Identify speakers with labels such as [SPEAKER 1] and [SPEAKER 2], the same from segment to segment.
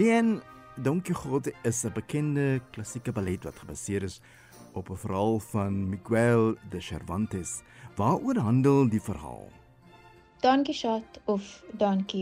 [SPEAKER 1] Lien Don Quixote is 'n bekende klassieke ballet wat gebaseer is op 'n verhaal van Miguel de Cervantes. Waaroor handel die verhaal?
[SPEAKER 2] Don Quixote of Don Q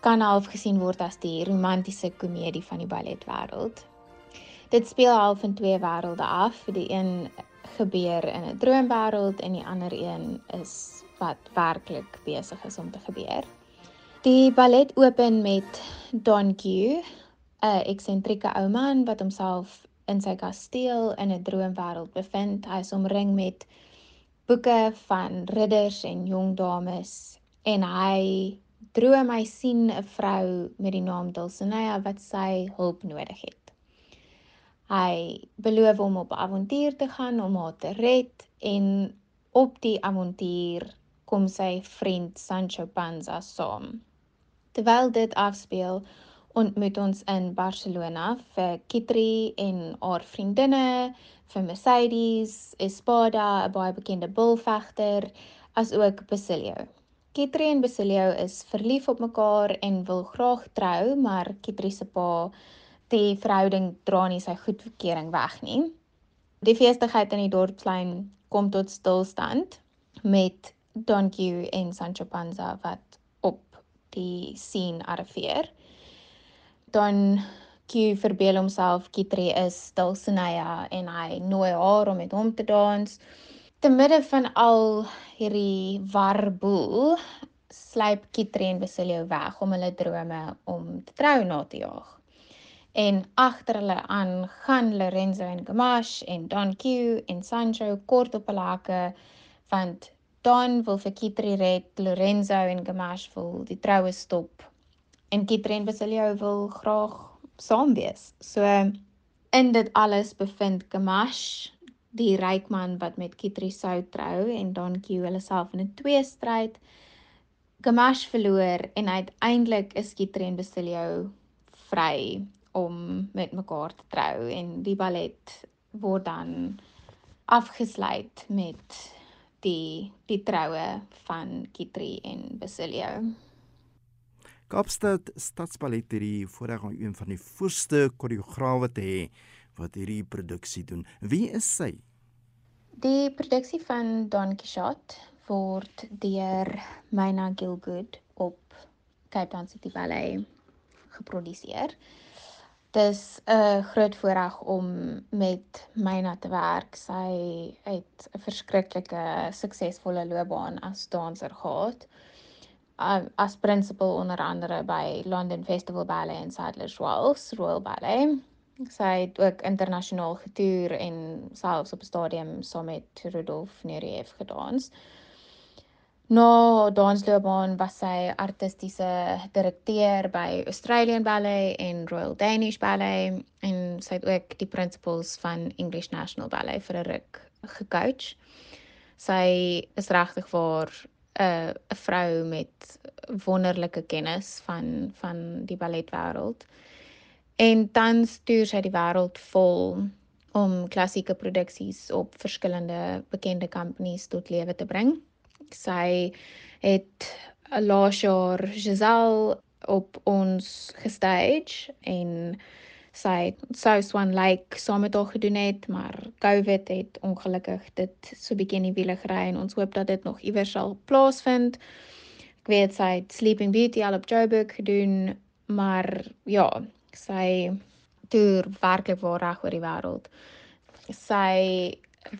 [SPEAKER 2] kan half gesien word as die romantiese komedie van die balletwêreld. Dit speel half in twee wêrelde af. Die een gebeur in 'n droomwêreld en die ander een is wat werklik besig is om te gebeur. Die ballet open met Don Q, 'n eksentrieke ou man wat homself in sy kasteel in 'n droomwêreld bevind. Hy is omring met boeke van ridders en jong dames en hy droom hy sien 'n vrou met die naam Dulcinea wat sy hulp nodig het. Hy beloof om op avontuur te gaan om haar te red en op die avontuur kom sy vriend Sancho Panza saam. Terwyl dit afspeel, ontmoet ons in Barcelona vir Kitri en haar vriendinne, vir Mercedes, Espada, 'n baie bekende bulvegter, asook Basilio. Kitri en Basilio is verlief op mekaar en wil graag trou, maar Kitri se pa die verhouding dra nie sy goedkeuring weg nie. Die feestigheid in die dorpsplein kom tot stilstand met Don Q en Sancho Panza wat die scene arriveer. Don Q verbeel homself Kitri is Dulcinea en hy nooi haar om met hom te dans. Te midde van al hierdie warboel sluip Kitri en Basilio weg om hulle drome om te trou na te jaag en agter hulle aan gaan Lorenzo en Gamache en Don Q en Sancho kort op hulle hakke want Don wil vir Kitri red, Lorenzo en Gamache wil die troue stop en Kitri en Basilio wil graag saam wees. So in dit alles bevind Gamache die ryk man wat met Kitri sou trou en Don Q hulle self in 'n tweestryd. Gamache verloor en uiteindelik is Kitri en Basilio vry om met mekaar te trou en die ballet word dan afgesluit met die die troue van Kitri en Basilio.
[SPEAKER 1] Kaapstad Stadsballet het die voorreg om een van die voorste koreograwe te hê wat hierdie produksie doen. Wie is sy?
[SPEAKER 2] Die produksie van Don Quixote word deur Myna Gilgood op Cape Town City Ballet geproduseer dis 'n groot voorreg om met Myna te werk. Sy het 'n verskriklike suksesvolle loopbaan as danser gehad. As principal onder andere by London Festival Ballet en Sadler's Wells Royal Ballet. Sy het ook internasionaal getoer en selfs op 'n stadium saam met Rudolf Nureyev gedans. Na dansloopbaan was sy artistiese direkteur by Australian Ballet en Royal Danish Ballet en sy het ook die principals van English National Ballet vir 'n ruk gecoach. Sy is regtig vir 'n 'n vrou met wonderlike kennis van van die balletwêreld. En tans toer sy die wêreld vol om klassieke produksies op verskillende bekende companies tot lewe te bring. Sy het laas jaar Giselle op ons gestage en sy het South Swan Lake saam met haar gedoen het, maar COVID het ongelukkig dit so bietjie in die wiele gery en ons hoop dat dit nog iewers sal plaasvind. Ek weet sy het Sleeping Beauty al op Joburg gedoen, maar ja, sy toer werklik waar reg oor die wêreld. Sy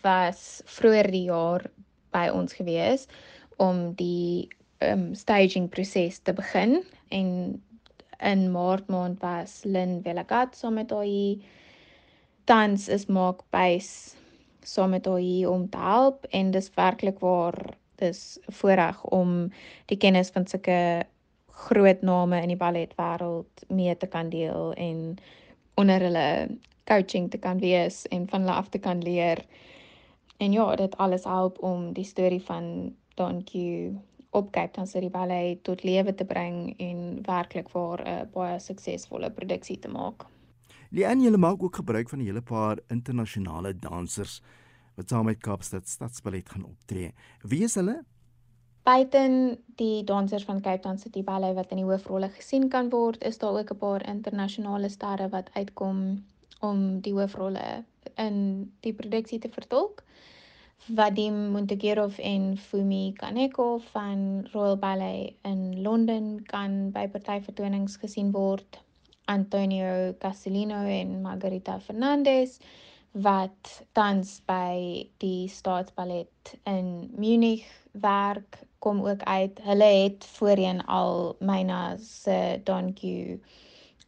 [SPEAKER 2] was vroeër die jaar by ons gewees om die um, staging proses te begin en in maart maand was Lynn Velagat saam met haar tans is maak bys saam met haar om te help en dis werklik waar dis voorreg om die kennis van sulke groot name in die balletwêreld mee te kan deel en onder hulle coaching te kan wees en van hulle af te kan leer. En ja, dit alles help om die storie van Q op Cape Town City Ballet tot lewe te bring en werklik vir 'n baie suksesvolle produksie te maak.
[SPEAKER 1] Lian, julle maak ook gebruik van 'n hele paar internasionale dansers wat saam met Kaapstad Stadsballet gaan optree. Wie is hulle?
[SPEAKER 2] Buiten die dansers van Cape Town City Ballet wat in die hoofrolle gesien kan word, is daar ook 'n paar internasionale sterre wat uitkom om die hoofrolle in die produksie te vertolk. Vadim Montegerov en Fumi Kaneko van Royal Ballet in Londen kan by party vertonings gesien word. Antonio Castellino en Margarita Fernandez wat tans by die Staatsballet in Munich werk kom ook uit. Hulle het voorheen al Myna se Don Q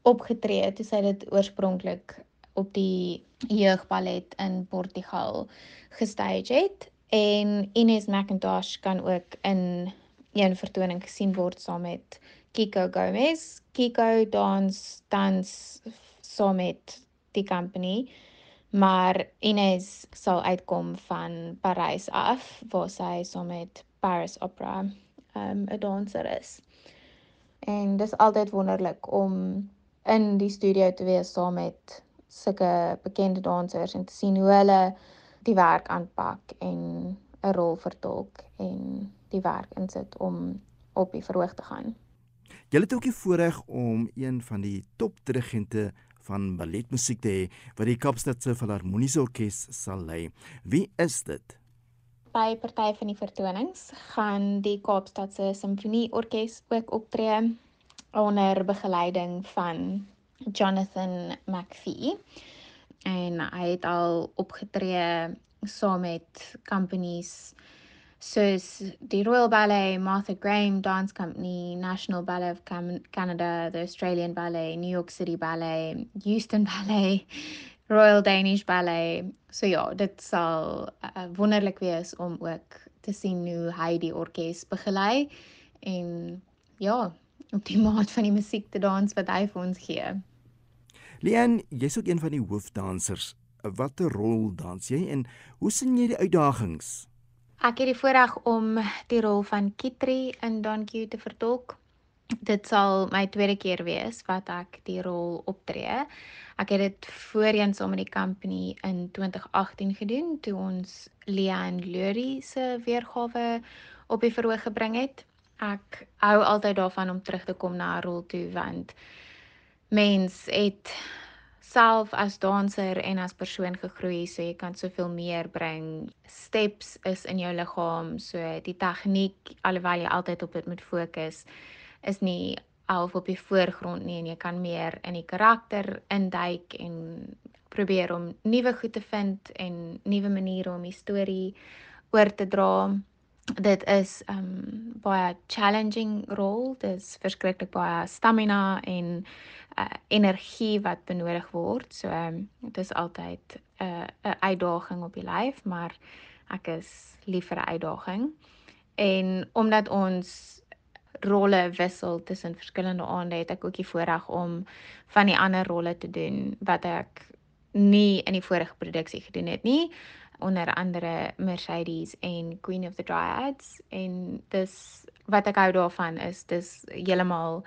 [SPEAKER 2] opgetree toe sy dit oorspronklik op die jeugballet in Portugal gestage het en Ines McIntosh kan ook in een vertoning gesien word saam met Kiko Gomez. Kiko dans dans saam met die company maar Ines sal uitkom van Parys af waar sy saam met Paris Opera um 'n danser is. En dis altyd wonderlik om in die studio te wees saam met sulke bekende dansers en te sien hoe hulle die werk aanpak en 'n rol vertolk en die werk insit om op die verhoog te gaan.
[SPEAKER 1] Jy het ook die voorreg om een van die top dirigente van balletmusiek te hê wat die Kaapstadse Filharmoniese Orkees sal lei. Wie is dit?
[SPEAKER 2] By party van die vertonings gaan die Kaapstadse Simfonieorkees ook optree onder begeleiding van Jonathan McPhee en hy het al opgetree saam met companies soos die Royal Ballet, Martha Graham Dance Company, National Ballet of Canada, the Australian Ballet, New York City Ballet, Houston Ballet, Royal Danish Ballet. So ja, dit sal uh, wonderlik wees om ook te sien hoe hy die orkes begelei en ja, op die maat van die musiek te dans wat hy vir ons gee.
[SPEAKER 1] Lian, jy's ook een van die hoofdansers. Watter rol dans jy en hoe sien jy die uitdagings?
[SPEAKER 2] Ek het die voorreg om die rol van Kitri in Don Q te vertolk. Dit sal my tweede keer wees wat ek die rol optree. Ek het dit voorheen saam met die company in 2018 gedoen toe ons Lian Lurie se weergawe op die verhoog gebring het ek hou altyd daarvan om terug te kom na 'n rol toe want mens het self as danser en as persoon gegroei so jy kan soveel meer bring. Steps is in jou liggaam, so die tegniek alhoewel jy altyd op dit moet fokus is nie half op die voorgrond nie en jy kan meer in die karakter induik en probeer om nuwe goed te vind en nuwe maniere om die storie oor te dra dit is um baie challenging rol. Dit is verskriklik baie stamina en uh, energie wat benodig word. So um dit is altyd 'n uh, 'n uitdaging op die lyf, maar ek is lief vir 'n uitdaging. En omdat ons rolle wissel tussen verskillende aande, het ek ook die voorreg om van die ander rolle te doen wat ek nie in die vorige produksie gedoen het nie onder andere Mercedes en Queen of the Dryads en dis wat ek hou daarvan is dis heeltemal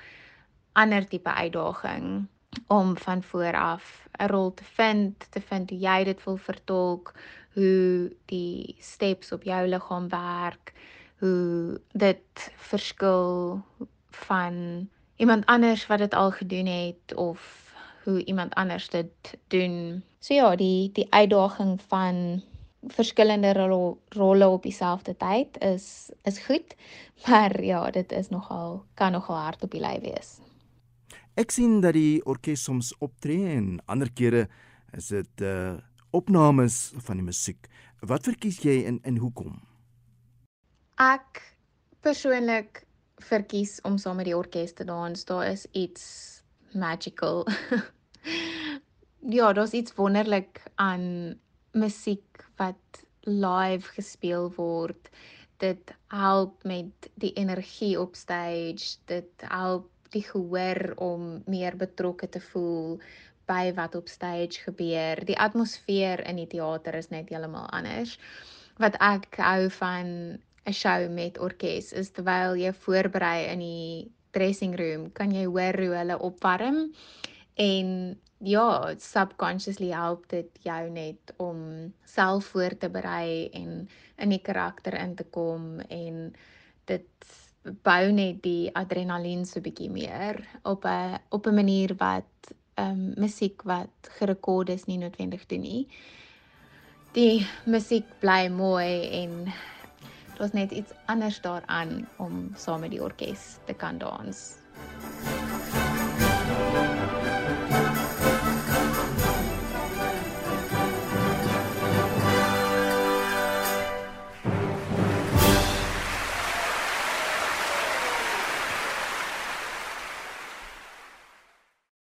[SPEAKER 2] ander tipe uitdaging om van voor af 'n rol te vind, te vind hoe jy dit wil vertolk, hoe die steps op jou liggaam werk, hoe dit verskil van iemand anders wat dit al gedoen het of hoe iemand anders dit doen. So ja, die die uitdaging van verskillende ro rolle op dieselfde tyd is is goed, maar ja, dit is nogal kan nogal hard op die lyf wees.
[SPEAKER 1] Ek sien dat die orkes soms optree en ander kere is dit uh opnames van die musiek. Wat verkies jy en en hoekom?
[SPEAKER 2] Ek persoonlik verkies om saam met die orkes te dans. Daar is iets magical. ja, daar's iets wonderlik aan musiek wat live gespeel word. Dit help met die energie op stage. Dit help die gehoor om meer betrokke te voel by wat op stage gebeur. Die atmosfeer in die teater is net heeltemal anders. Wat ek hou van 'n show met orkes is terwyl jy voorberei in die dressing room, kan jy hoor hoe hulle opwarm en ja, subconsciously help dit jou net om self voor te berei en in die karakter in te kom en dit bou net die adrenalien so bietjie meer op 'n op 'n manier wat ehm um, musiek wat gerekord is nie noodwendig doen nie. Die musiek bly mooi en was net iets anders daaraan om saam met die orkes te kan dans.